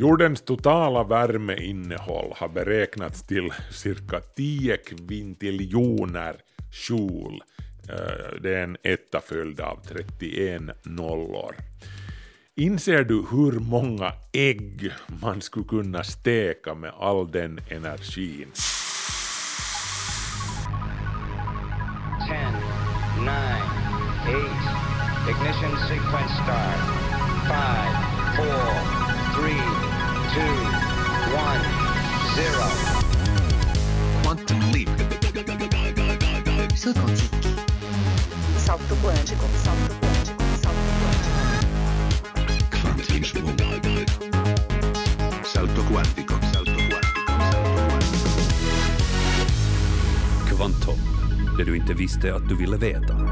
Jordens totala värmeinnehåll har beräknats till cirka 10 kvintiljoner joule. Eh, det är en etta följd av 31 nollor. Inser du hur många ägg man skulle kunna steka med all den energin? 10, 9, 8, ignition sequence start. 5, 4, Zero. Quantum leap. Salto quântico. Salto quântico. Salto quântico. Salto quântico. Kvantingsprung. Salto quântico. Salto quântico. Salto quantico. Kvantum, det du inte visste att du ville veta.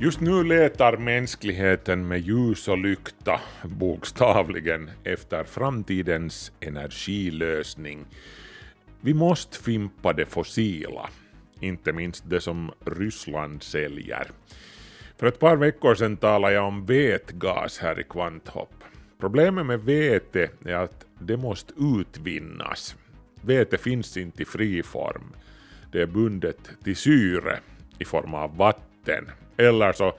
Just nu letar mänskligheten med ljus och lykta, bokstavligen, efter framtidens energilösning. Vi måste fimpa det fossila, inte minst det som Ryssland säljer. För ett par veckor sedan talade jag om vätgas här i Kvanthopp. Problemet med vete är att det måste utvinnas. Vete finns inte i fri form. Det är bundet till syre i form av vatten. Eller så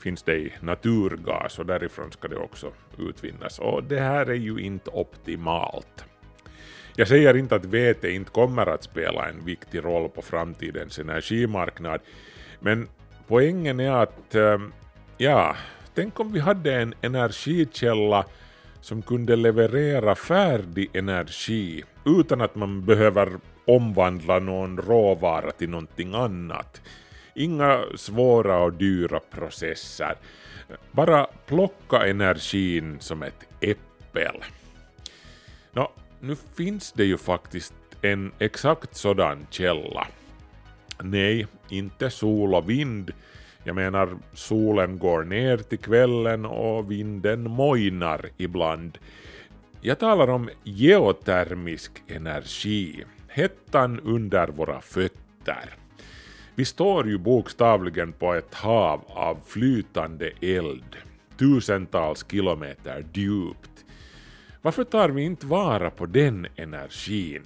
finns det i naturgas och därifrån ska det också utvinnas. Och det här är ju inte optimalt. Jag säger inte att vete inte kommer att spela en viktig roll på framtidens energimarknad, men poängen är att, eh, ja, tänk om vi hade en energikälla som kunde leverera färdig energi utan att man behöver omvandla någon råvara till någonting annat. Inga svåra och dyra processer. Bara plocka energin som ett äppel. Nå, nu finns det ju faktiskt en exakt sådan källa. Nej, inte sol och vind. Jag menar, solen går ner till kvällen och vinden mojnar ibland. Jag talar om geotermisk energi, hettan under våra fötter. Vi står ju bokstavligen på ett hav av flytande eld, tusentals kilometer djupt. Varför tar vi inte vara på den energin?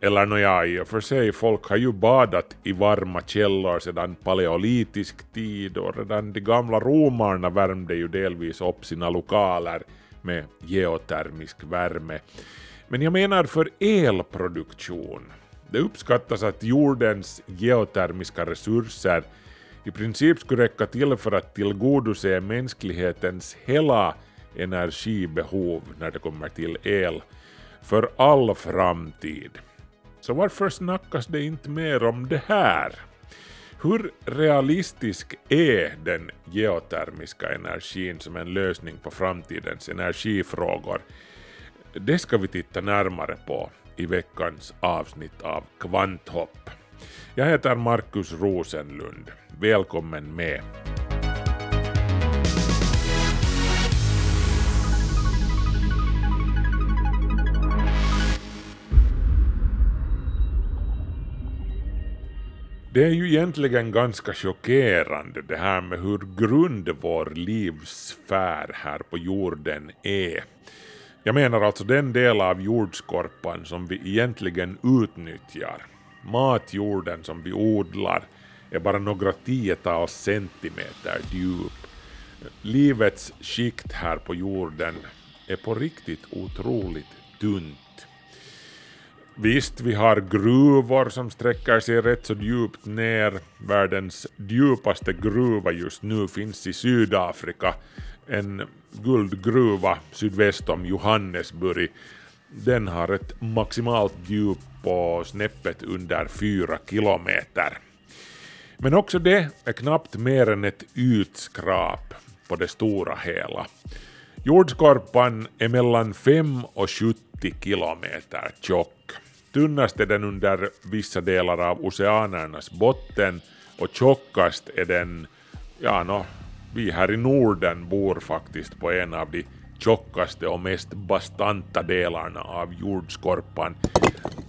Eller nåja, i och för sig, folk har ju badat i varma källor sedan paleolitisk tid och redan de gamla romarna värmde ju delvis upp sina lokaler med geotermisk värme. Men jag menar för elproduktion. Det uppskattas att jordens geotermiska resurser i princip skulle räcka till för att tillgodose mänsklighetens hela energibehov när det kommer till el för all framtid. Så varför snackas det inte mer om det här? Hur realistisk är den geotermiska energin som en lösning på framtidens energifrågor? Det ska vi titta närmare på i veckans avsnitt av Kvanthopp. Jag heter Markus Rosenlund. Välkommen med! Det är ju egentligen ganska chockerande det här med hur grund vår livsfär här på jorden är. Jag menar alltså den del av jordskorpan som vi egentligen utnyttjar. Matjorden som vi odlar är bara några tiotals centimeter djup. Livets skikt här på jorden är på riktigt otroligt tunt. Visst, vi har gruvor som sträcker sig rätt så djupt ner. Världens djupaste gruva just nu finns i Sydafrika. En guldgruva sydväst om Johannesburg. Den har ett maximalt djup på snäppet under fyra kilometer. Men också det är knappt mer än ett ytskrap på det stora hela. Jordskorpan är mellan 5 och 70 kilometer tjock. Tunnast är den under vissa delar av oceanernas botten och tjockast är den, ja no, vi här i Norden bor faktiskt på en av de tjockaste och mest bastanta delarna av jordskorpan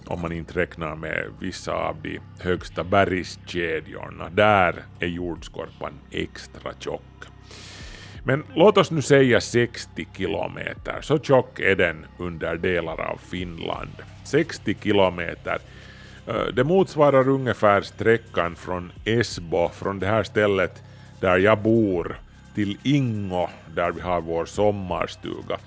om man inte räknar med vissa av de högsta bergskedjorna. Där är jordskorpan extra tjock. Men låt oss nu säga 60 kilometer, så tjock är den under delar av Finland. 60 kilometer. Eh, det motsvarar ungefär sträckan från Esbo, från det här stället där jag bor, till Ingo, där vi har vår sommarstuga.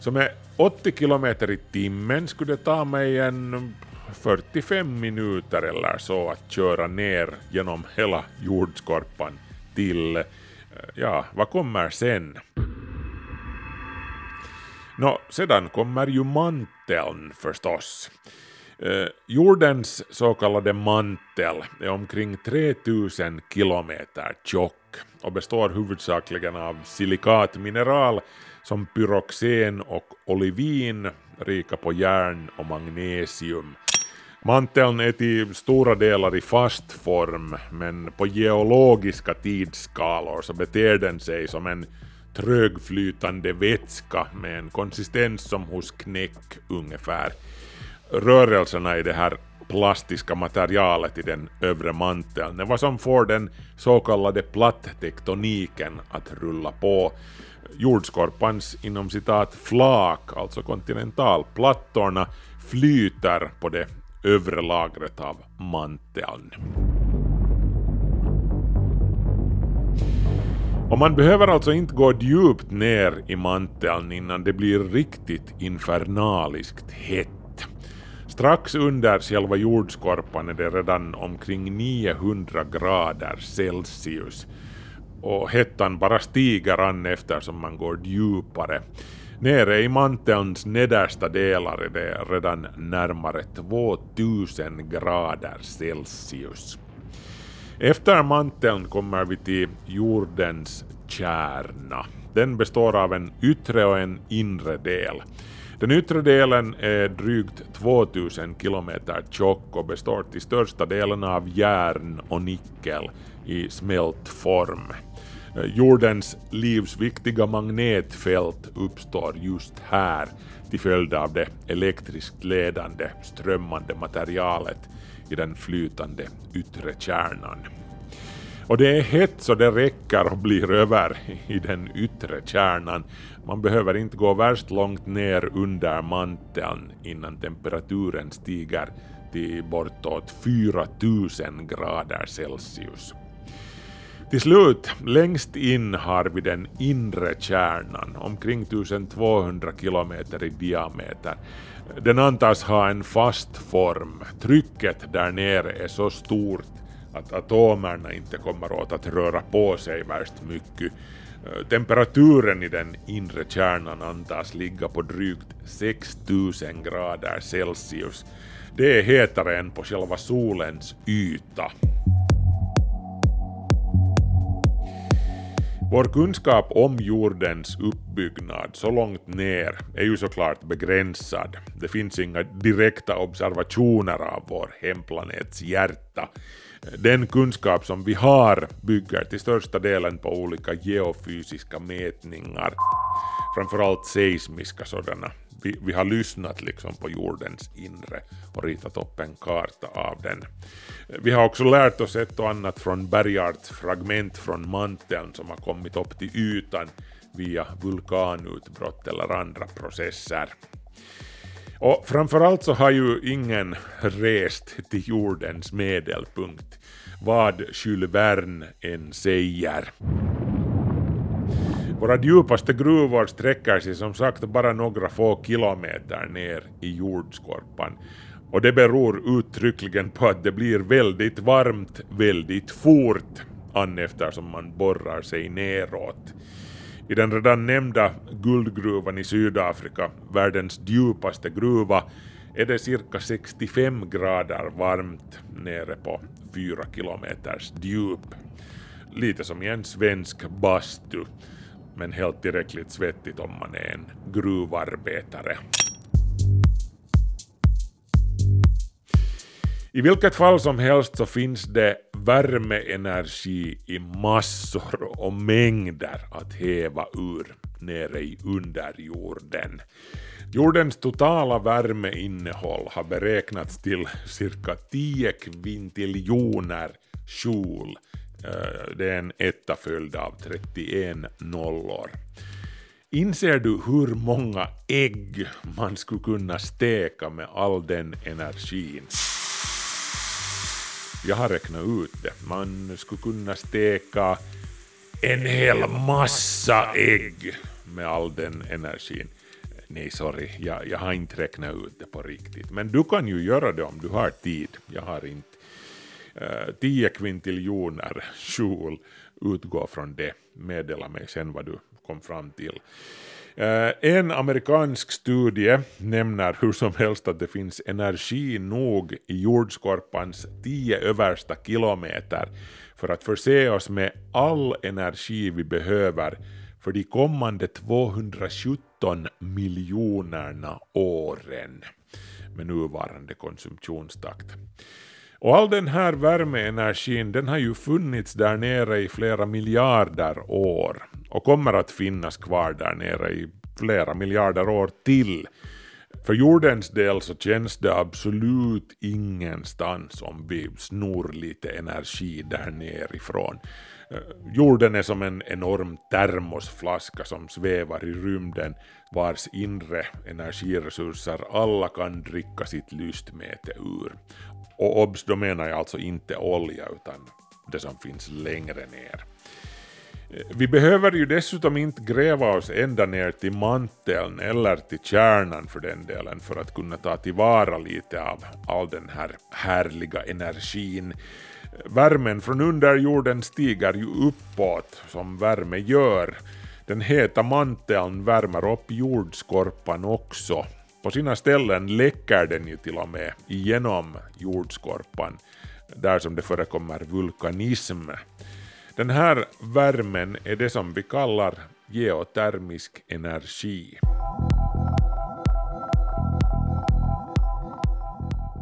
Så med 80 kilometer i timmen skulle det ta mig en 45 minuter eller så att köra ner genom hela jordskorpan till, eh, ja, vad kommer sen? Nå, sedan kommer ju manteln förstås. Eh, jordens så kallade mantel är omkring 3000 kilometer tjock och består huvudsakligen av silikatmineral som pyroxen och olivin, rika på järn och magnesium. Manteln är till stora delar i fast form, men på geologiska tidsskalor så beter den sig som en trögflytande vätska med en konsistens som hos knäck ungefär. Rörelserna i det här plastiska materialet i den övre manteln Det vad som får den så kallade plattektoniken att rulla på. Jordskorpans inom citat flak, alltså kontinentalplattorna, flyter på det övre lagret av manteln. Och man behöver alltså inte gå djupt ner i manteln innan det blir riktigt infernaliskt hett. Strax under själva jordskorpan är det redan omkring 900 grader Celsius. Och hettan bara stiger an eftersom man går djupare. Nere i mantelns nedersta delar är det redan närmare 2000 grader Celsius. Efter manteln kommer vi till jordens kärna. Den består av en yttre och en inre del. Den yttre delen är drygt 2000 kilometer tjock och består till största delen av järn och nickel i smält form. Eh, jordens livsviktiga magnetfält uppstår just här till följd av det elektriskt ledande strömmande materialet i den flytande yttre kärnan. Och det är hett så det räcker och blir över i den yttre kärnan. Man behöver inte gå värst långt ner under manteln innan temperaturen stiger till bortåt 4000 grader Celsius. Till slut, längst in har vi den inre kärnan, omkring 1200 kilometer i diameter. Den antas ha en fast form. Trycket där nere är så stort att atomerna inte kommer åt att röra på sig värst mycket. Temperaturen i den inre kärnan antas ligga på drygt 6000 grader Celsius. Det är hetare än på själva solens yta. Vår kunskap om jordens uppbyggnad så långt ner är ju såklart begränsad. Det finns inga direkta observationer av vår hemplanets hjärta. Den kunskap som vi har bygger till största delen på olika geofysiska mätningar, framförallt seismiska sådana. Vi, vi har lyssnat liksom på jordens inre och ritat upp en karta av den. Vi har också lärt oss ett och annat från bergartsfragment från manteln som har kommit upp till ytan via vulkanutbrott eller andra processer. Och framförallt så har ju ingen rest till jordens medelpunkt, vad Jules Verne än säger. Våra djupaste gruvor sträcker sig som sagt bara några få kilometer ner i jordskorpan. Och det beror uttryckligen på att det blir väldigt varmt väldigt fort an eftersom man borrar sig neråt. I den redan nämnda guldgruvan i Sydafrika, världens djupaste gruva, är det cirka 65 grader varmt nere på 4 kilometers djup. Lite som i en svensk bastu, men helt tillräckligt svettigt om man är en gruvarbetare. I vilket fall som helst så finns det värmeenergi i massor och mängder att häva ur nere i underjorden. Jordens totala värmeinnehåll har beräknats till cirka 10 kvintiljoner joule Eh, det är en etta följd av 31 nollor. Inser du hur många ägg man skulle kunna steka med all den energin? Jag har räknat ut det. Man skulle kunna steka en hel massa ägg med all den energin. Nej, sorry, jag, jag har inte räknat ut det på riktigt. Men du kan ju göra det om du har tid. Jag har inte. Eh, 10 kvintiljoner joule, utgå från det. Meddela mig sen vad du kom fram till. Eh, en amerikansk studie nämner hur som helst att det finns energi nog i jordskorpans 10 översta kilometer för att förse oss med all energi vi behöver för de kommande 217 miljonerna åren med nuvarande konsumtionstakt. Och all den här värmeenergin den har ju funnits där nere i flera miljarder år och kommer att finnas kvar där nere i flera miljarder år till. För jordens del så känns det absolut ingenstans om vi snor lite energi där nerifrån. Eh, jorden är som en enorm termosflaska som svävar i rymden vars inre energiresurser alla kan dricka sitt lystmäte ur. Och obs, då menar jag alltså inte olja utan det som finns längre ner. Eh, vi behöver ju dessutom inte gräva oss ända ner till manteln eller till kärnan för den delen för att kunna ta tillvara lite av all den här härliga energin. Värmen från underjorden stiger ju uppåt som värme gör. Den heta manteln värmer upp jordskorpan också. På sina ställen läcker den ju till och med igenom jordskorpan där som det förekommer vulkanism. Den här värmen är det som vi kallar geotermisk energi.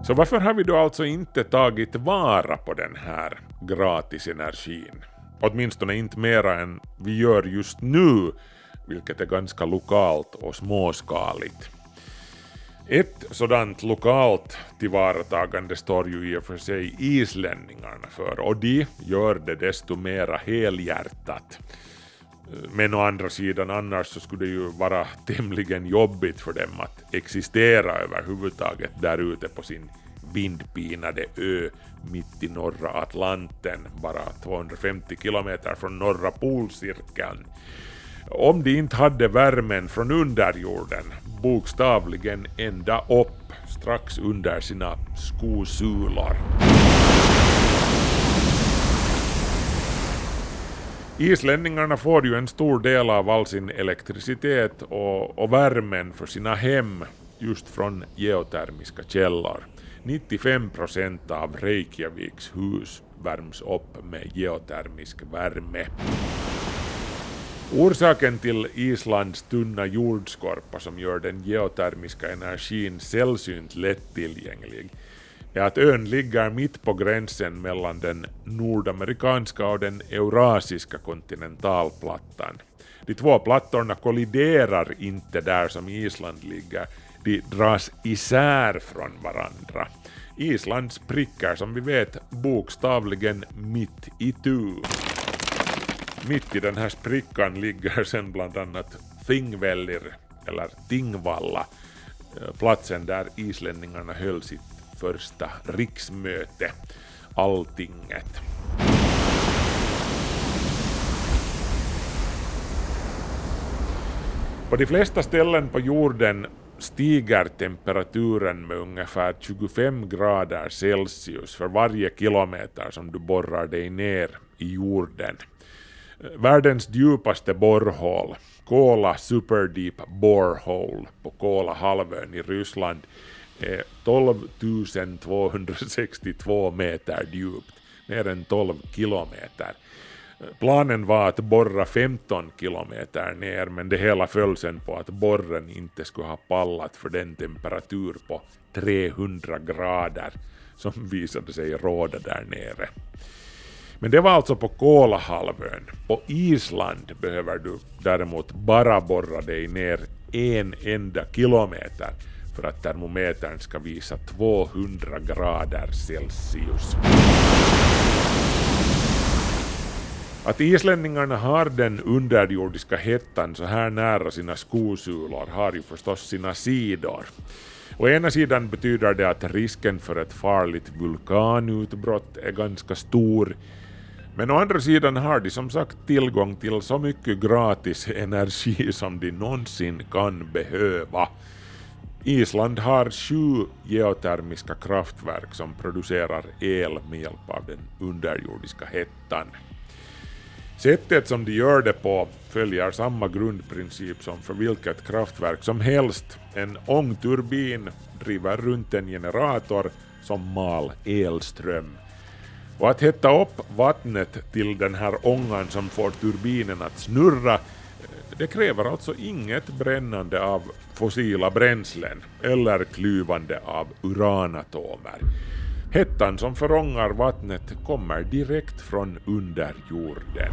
Så varför har vi då alltså inte tagit vara på den här gratisenergin? Åtminstone inte mera än vi gör just nu, vilket är ganska lokalt och småskaligt. Ett sådant lokalt tillvaratagande står ju i och för sig islänningarna för och de gör det desto mera helhjärtat. Men å andra sidan annars så skulle det ju vara tämligen jobbigt för dem att existera överhuvudtaget där ute på sin vindpinade ö mitt i norra Atlanten, bara 250 kilometer från norra polcirkeln. Om de inte hade värmen från underjorden, bokstavligen ända upp strax under sina skosulor. Islänningarna får ju en stor del av all sin elektricitet och, och värmen för sina hem just från geotermiska källor. 95 procent av Reykjaviks hus värms upp med geotermisk värme. Orsaken till Islands tunna jordskorpa som gör den geotermiska energin sällsynt lättillgänglig är att ön ligger mitt på gränsen mellan den nordamerikanska och den eurasiska kontinentalplattan. De två plattorna kolliderar inte där som Island ligger, de dras isär från varandra. Island spricker som vi vet bokstavligen mitt i tu. Mitt i den här sprickan ligger sen bland annat Thingvellir, eller Tingvalla, eh, platsen där islänningarna höll sitt första riksmöte, Alltinget. På de flesta ställen på jorden stiger temperaturen med ungefär 25 grader Celsius för varje kilometer som du borrar dig ner i jorden. Världens djupaste borrhål, Kola Superdeep Borehole på Kolahalvön i Ryssland, är 12 262 meter djupt, mer än 12 kilometer. Eh, planen var att borra 15 kilometer ner men det hela föll sen på att borren inte skulle ha pallat för den temperatur på 300 grader som visade sig råda där nere. Men det var alltså på Kolahalvön. På Island behöver du däremot bara borra dig ner en enda kilometer för att termometern ska visa 200 grader Celsius. Att islänningarna har den underjordiska hettan så här nära sina skosulor har ju förstås sina sidor. Å ena sidan betyder det att risken för ett farligt vulkanutbrott är ganska stor, men å andra sidan har de som sagt tillgång till så mycket gratis energi som de någonsin kan behöva. Island har sju geotermiska kraftverk som producerar el med hjälp av den underjordiska hettan. Sättet som de gör det på följer samma grundprincip som för vilket kraftverk som helst. En ångturbin driver runt en generator som mal elström. Och att hetta upp vattnet till den här ångan som får turbinen att snurra, det kräver alltså inget brännande av fossila bränslen eller klyvande av uranatomer. Hettan som förångar vattnet kommer direkt från underjorden.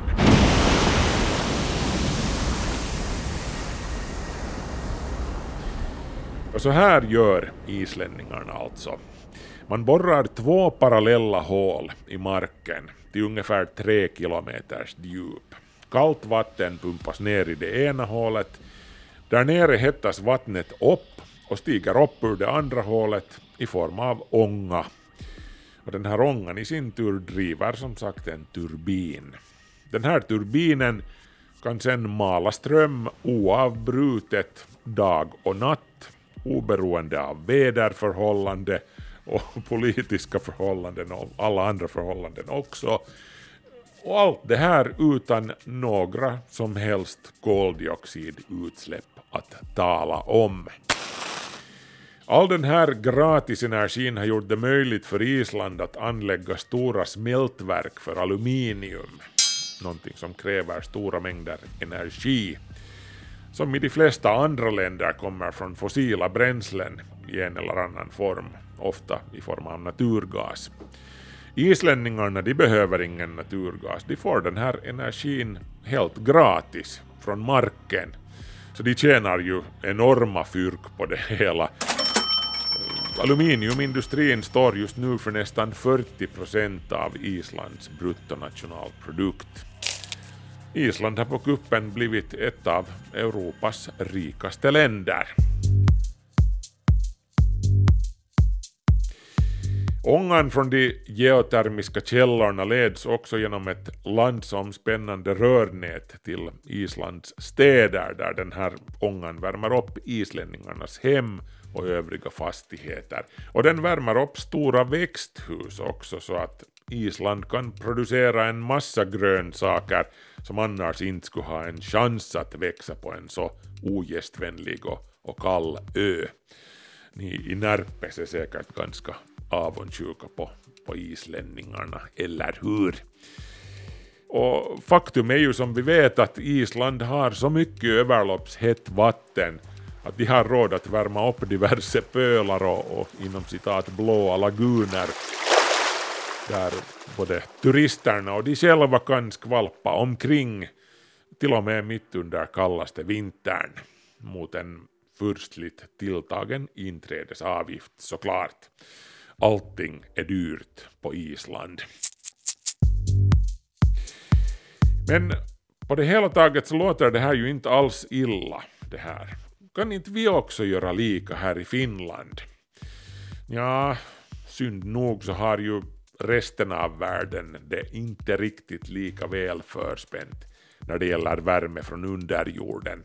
Och så här gör islänningarna alltså. Man borrar två parallella hål i marken till ungefär tre kilometers djup. Kallt vatten pumpas ner i det ena hålet. Där nere hettas vattnet upp och stiger upp ur det andra hålet i form av ånga. Och den här ångan i sin tur driver som sagt en turbin. Den här turbinen kan sedan mala ström oavbrutet dag och natt oberoende av väderförhållande och politiska förhållanden och alla andra förhållanden också. Och allt det här utan några som helst koldioxidutsläpp att tala om. All den här gratisenergin har gjort det möjligt för Island att anlägga stora smältverk för aluminium, någonting som kräver stora mängder energi, som i de flesta andra länder kommer från fossila bränslen i en eller annan form, ofta i form av naturgas. Islänningarna de behöver ingen naturgas, de får den här energin helt gratis från marken. Så de tjänar ju enorma fyrk på det hela. Aluminiumindustrin står just nu för nästan 40 procent av Islands bruttonationalprodukt. Island har på kuppen blivit ett av Europas rikaste länder. Ångan från de geotermiska källorna leds också genom ett landsomspännande rörnät till Islands städer där den här ångan värmer upp islänningarnas hem och övriga fastigheter. Och den värmer upp stora växthus också så att Island kan producera en massa grönsaker som annars inte skulle ha en chans att växa på en så ogästvänlig och, och kall ö. Ni i Närpes är säkert ganska avundsjuka på, på islänningarna, eller hur? Och faktum är ju som vi vet att Island har så mycket överloppshett vatten att de har råd att värma upp diverse pölar och, och inom citat blåa laguner där både turisterna och de själva kan skvalpa omkring till och med mitt under kallaste vintern mot en furstligt tilltagen inträdesavgift såklart. Allting är dyrt på Island. Men på det hela taget så låter det här ju inte alls illa det här. Kan inte vi också göra lika här i Finland? Ja, synd nog så har ju resten av världen det inte riktigt lika väl förspänt när det gäller värme från underjorden.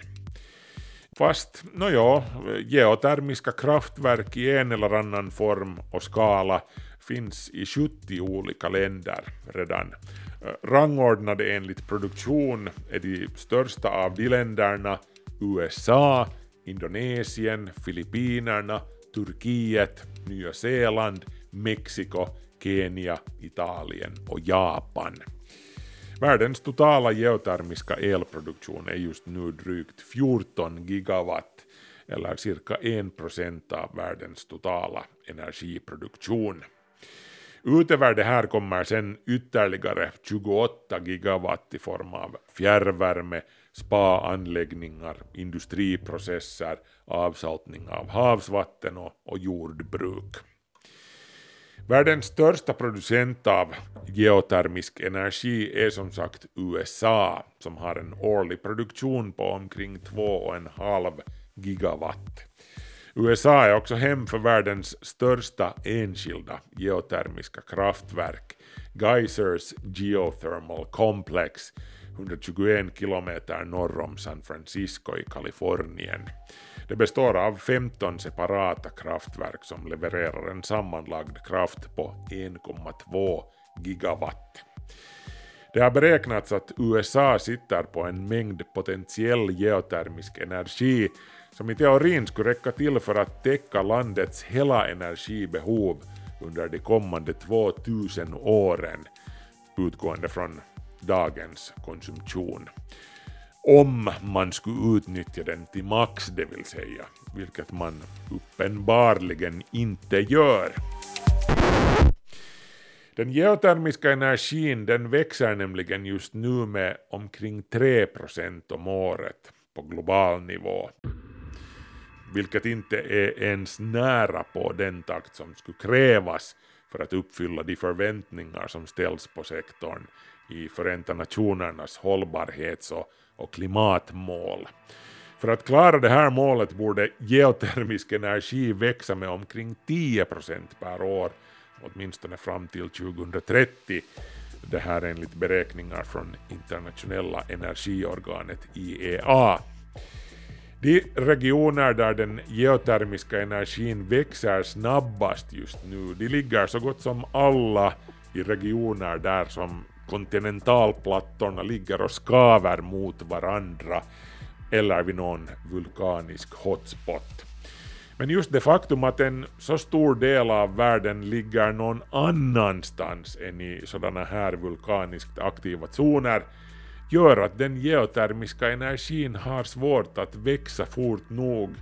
Fast, nåja, geotermiska kraftverk i en eller annan form och skala finns i 70 olika länder redan. Eh, rangordnade enligt produktion är de största av de länderna USA, Indonesien, Filippinerna, Turkiet, Nya Zeeland, Mexiko, Kenya, Italien och Japan. Världens totala geotermiska elproduktion är just nu drygt 14 gigawatt eller cirka 1% av världens totala energiproduktion. Utöver det här kommer sen ytterligare 28 gigawatt i form av fjärrvärme, spa-anläggningar, industriprocesser, avsaltning av havsvatten och, och jordbruk. Världens största producent av geotermisk energi är som sagt USA som har en årlig produktion på omkring 2,5 gigawatt. USA är också hem för världens största enskilda geotermiska kraftverk, Geysers Geothermal Complex, 121 kilometer norr om San Francisco i Kalifornien. Det består av 15 separata kraftverk som levererar en sammanlagd kraft på 1,2 gigawatt. Det har beräknats att USA sitter på en mängd potentiell geotermisk energi som i teorin skulle räcka till för att täcka landets hela energibehov under de kommande 2000 åren utgående från dagens konsumtion. Om man skulle utnyttja den till max, det vill säga, vilket man uppenbarligen inte gör. Den geotermiska energin den växer nämligen just nu med omkring 3% om året på global nivå vilket inte är ens nära på den takt som skulle krävas för att uppfylla de förväntningar som ställs på sektorn i Förenta Nationernas hållbarhets och, och klimatmål. För att klara det här målet borde geotermisk energi växa med omkring 10% per år, åtminstone fram till 2030. Det här enligt beräkningar från internationella energiorganet IEA. De regioner där den geotermiska energin växer snabbast just nu, de ligger så gott som alla i regioner där som kontinentalplattorna ligger och skaver mot varandra eller vid någon vulkanisk hotspot. Men just det faktum att en så stor del av världen ligger någon annanstans än i sådana här vulkaniskt aktiva zoner gör att den geotermiska energin har svårt att växa fort nog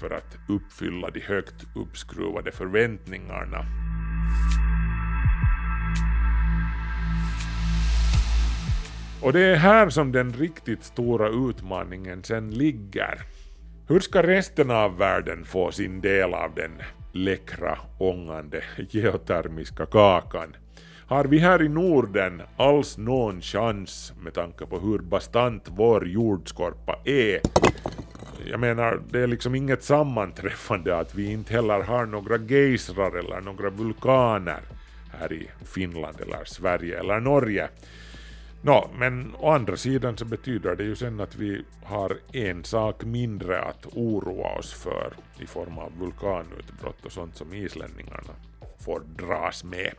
för att uppfylla de högt uppskruvade förväntningarna. Och det är här som den riktigt stora utmaningen sen ligger. Hur ska resten av världen få sin del av den läckra, ångande geotermiska kakan? Har vi här i Norden alls någon chans med tanke på hur bastant vår jordskorpa är? Jag menar, det är liksom inget sammanträffande att vi inte heller har några gejsrar eller några vulkaner här i Finland eller Sverige eller Norge. Nå, men å andra sidan så betyder det ju sen att vi har en sak mindre att oroa oss för i form av vulkanutbrott och sånt som islänningarna får dras med.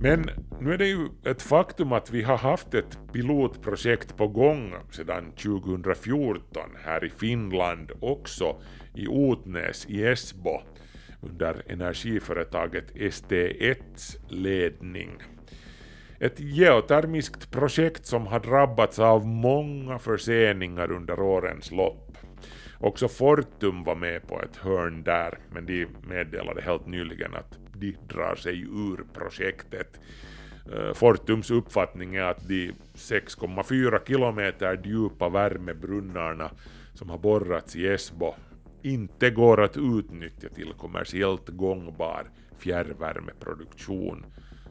Men nu är det ju ett faktum att vi har haft ett pilotprojekt på gång sedan 2014 här i Finland också i Otnäs i Esbo under energiföretaget ST1s ledning. Ett geotermiskt projekt som har drabbats av många förseningar under årens lopp. Också Fortum var med på ett hörn där, men de meddelade helt nyligen att de drar sig ur projektet. Eh, Fortums uppfattning är att de 6,4 kilometer djupa värmebrunnarna som har borrats i Esbo inte går att utnyttja till kommersiellt gångbar fjärrvärmeproduktion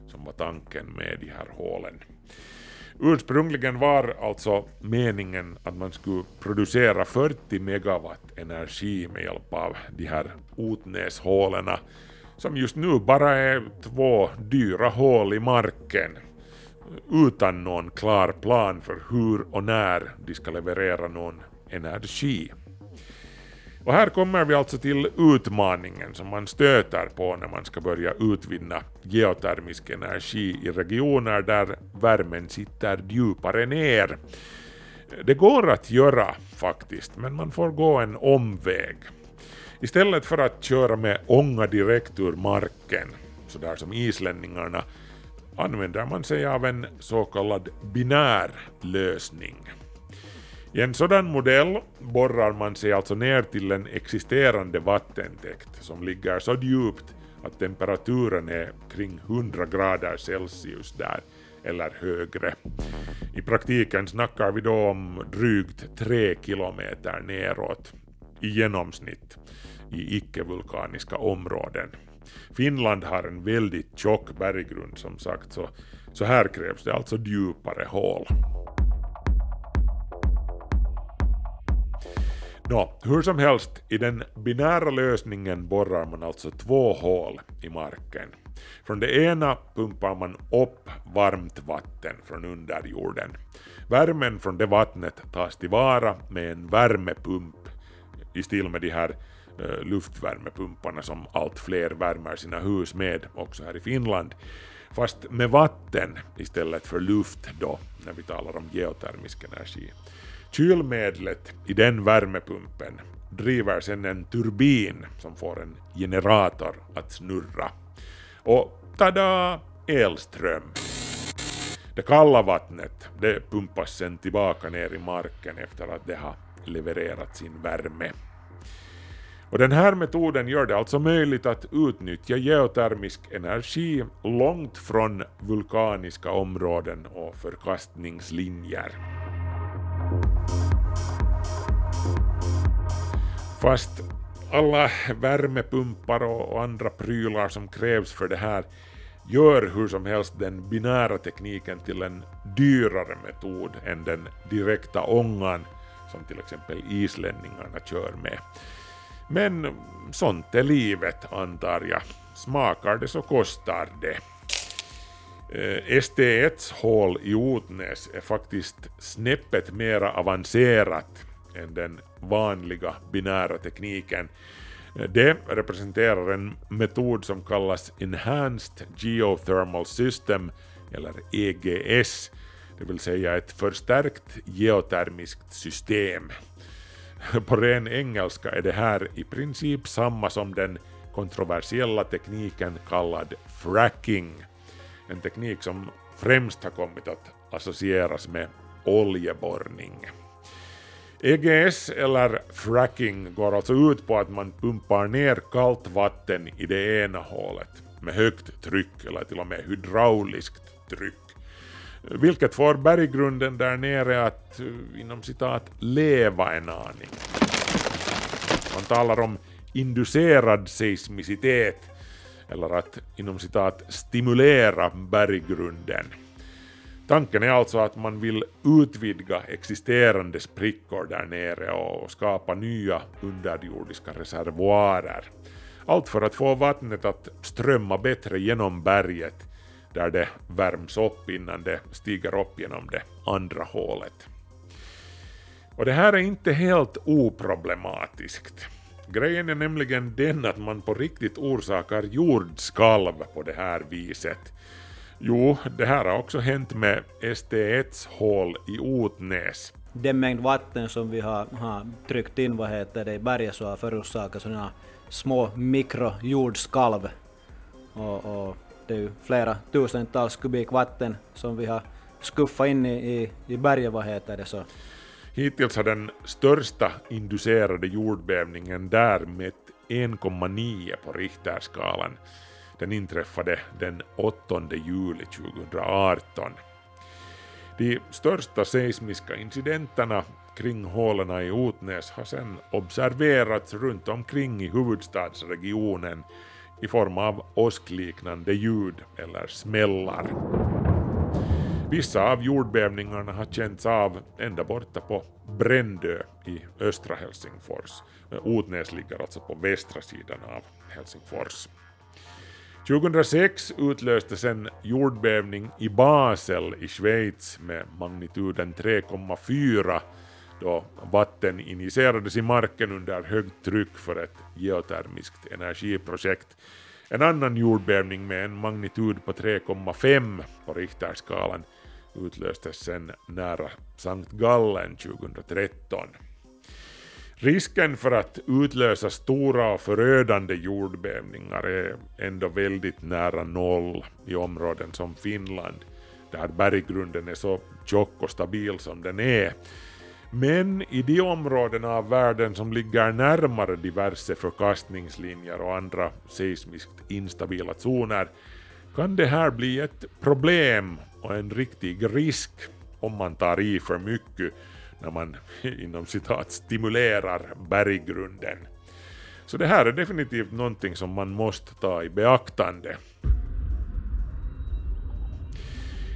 som var tanken med de här hålen. Ursprungligen var alltså meningen att man skulle producera 40 megawatt energi med hjälp av de här Otnäshålen som just nu bara är två dyra hål i marken utan någon klar plan för hur och när de ska leverera någon energi. Och här kommer vi alltså till utmaningen som man stöter på när man ska börja utvinna geotermisk energi i regioner där värmen sitter djupare ner. Det går att göra faktiskt, men man får gå en omväg. Istället för att köra med ånga direkt ur marken, sådär som islänningarna, använder man sig av en så kallad binär lösning. I en sådan modell borrar man sig alltså ner till en existerande vattentäkt som ligger så djupt att temperaturen är kring 100 grader Celsius där, eller högre. I praktiken snackar vi då om drygt 3 kilometer neråt i genomsnitt i icke-vulkaniska områden. Finland har en väldigt tjock berggrund som sagt, så, så här krävs det alltså djupare hål. Nå, hur som helst, i den binära lösningen borrar man alltså två hål i marken. Från det ena pumpar man upp varmt vatten från underjorden. Värmen från det vattnet tas tillvara med en värmepump i stil med de här eh, luftvärmepumparna som allt fler värmer sina hus med, också här i Finland. Fast med vatten istället för luft då, när vi talar om geotermisk energi. Kylmedlet i den värmepumpen driver sedan en turbin som får en generator att snurra. Och tada! Elström. Det kalla vattnet det pumpas sen tillbaka ner i marken efter att det har levererat sin värme. Och den här metoden gör det alltså möjligt att utnyttja geotermisk energi långt från vulkaniska områden och förkastningslinjer. Fast alla värmepumpar och andra prylar som krävs för det här gör hur som helst den binära tekniken till en dyrare metod än den direkta ångan som till exempel islänningarna kör med. Men sånt är livet antar jag. Smakar det så kostar det. Eh, ST1s hål i Otnäs är faktiskt snäppet mera avancerat än den vanliga binära tekniken. Eh, det representerar en metod som kallas Enhanced Geothermal System, eller EGS, det vill säga ett förstärkt geotermiskt system. På ren engelska är det här i princip samma som den kontroversiella tekniken kallad fracking, en teknik som främst har kommit att associeras med oljeborrning. EGS eller fracking går alltså ut på att man pumpar ner kallt vatten i det ena hålet med högt tryck eller till och med hydrauliskt tryck. Vilket får berggrunden där nere att eh, inom citat leva en aning. Man talar om inducerad seismicitet eller att inom citat stimulera berggrunden. Tanken är alltså att man vill utvidga existerande sprickor där nere och skapa nya underjordiska reservoarer. Allt för att få vattnet att strömma bättre genom berget där det värms upp innan det stiger upp genom det andra hålet. Och det här är inte helt oproblematiskt. Grejen är nämligen den att man på riktigt orsakar jordskalv på det här viset. Jo, det här har också hänt med ST1s hål i Otnäs. Den mängd vatten som vi har, har tryckt in vad heter det, i berget så har förorsakat sådana små mikrojordskalv. Och, och det är ju flera tusentals kubik vatten som vi har skuffat in i, i, i berget, vad heter det så. Hittills har den största inducerade jordbävningen där mätt 1,9 på Richterskalan. Den inträffade den 8 juli 2018. De största seismiska incidenterna kring hålen i Otnäs har sedan observerats runt omkring i huvudstadsregionen i form av åskliknande ljud eller smällar. Vissa av jordbävningarna har känts av ända borta på Brändö i östra Helsingfors. Otnäs ligger alltså på västra sidan av Helsingfors. 2006 utlöstes en jordbävning i Basel i Schweiz med magnituden 3,4 då vatten injicerades i marken under högt tryck för ett geotermiskt energiprojekt. En annan jordbävning med en magnitud på 3,5 på Richterskalan utlöstes sen nära Sankt Gallen 2013. Risken för att utlösa stora och förödande jordbävningar är ändå väldigt nära noll i områden som Finland, där berggrunden är så tjock och stabil som den är. Men i de områden av världen som ligger närmare diverse förkastningslinjer och andra seismiskt instabila zoner kan det här bli ett problem och en riktig risk om man tar i för mycket när man inom citat stimulerar berggrunden. Så det här är definitivt någonting som man måste ta i beaktande.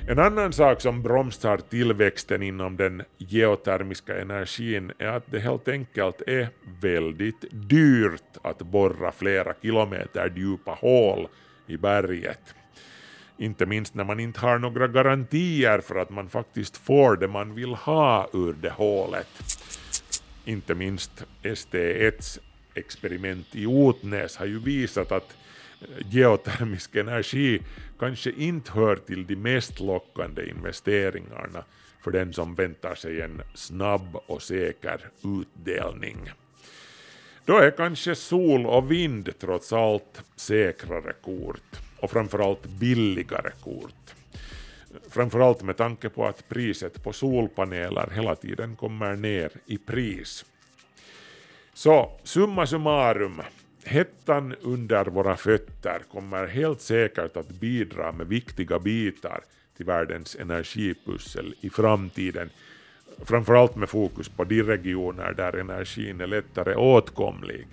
En annan sak som bromsar tillväxten inom den geotermiska energin är att det helt enkelt är väldigt dyrt att borra flera kilometer djupa hål i berget. Inte minst när man inte har några garantier för att man faktiskt får det man vill ha ur det hålet. Inte minst ST1s experiment i Otnäs har ju visat att geotermisk energi kanske inte hör till de mest lockande investeringarna för den som väntar sig en snabb och säker utdelning. Då är kanske sol och vind trots allt säkrare kort och framförallt billigare kort. Framförallt med tanke på att priset på solpaneler hela tiden kommer ner i pris. Så summa summarum, hettan under våra fötter kommer helt säkert att bidra med viktiga bitar till världens energipussel i framtiden, framförallt med fokus på de regioner där energin är lättare åtkomlig.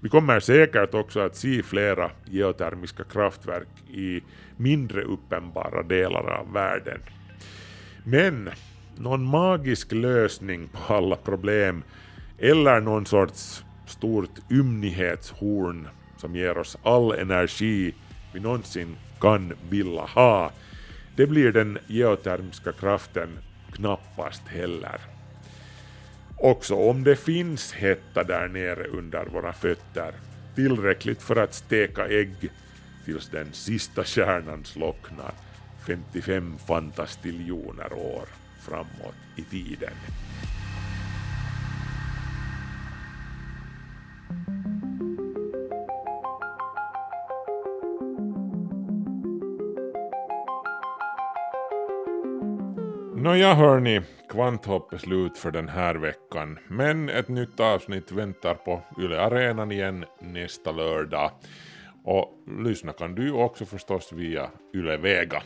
Vi kommer säkert också att se flera geotermiska kraftverk i mindre uppenbara delar av världen. Men någon magisk lösning på alla problem eller någon sorts stort ymnighetshorn som ger oss all energi vi någonsin kan vilja ha, det blir den geotermiska kraften knappast heller. Också om det finns hetta där nere under våra fötter, tillräckligt för att steka ägg tills den sista kärnan slocknar 55 fantastiljoner år framåt i tiden. Nåja hörni, Kvanthopp är slut för den här veckan, men ett nytt avsnitt väntar på Yle Arenan igen nästa lördag. Och lyssna kan du också förstås via Yle Vega.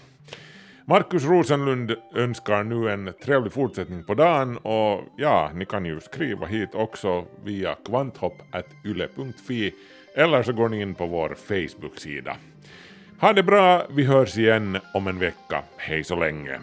Markus Rosenlund önskar nu en trevlig fortsättning på dagen och ja, ni kan ju skriva hit också via kvanthopp.yle.fi eller så går ni in på vår Facebook-sida. Ha det bra, vi hörs igen om en vecka. Hej så länge.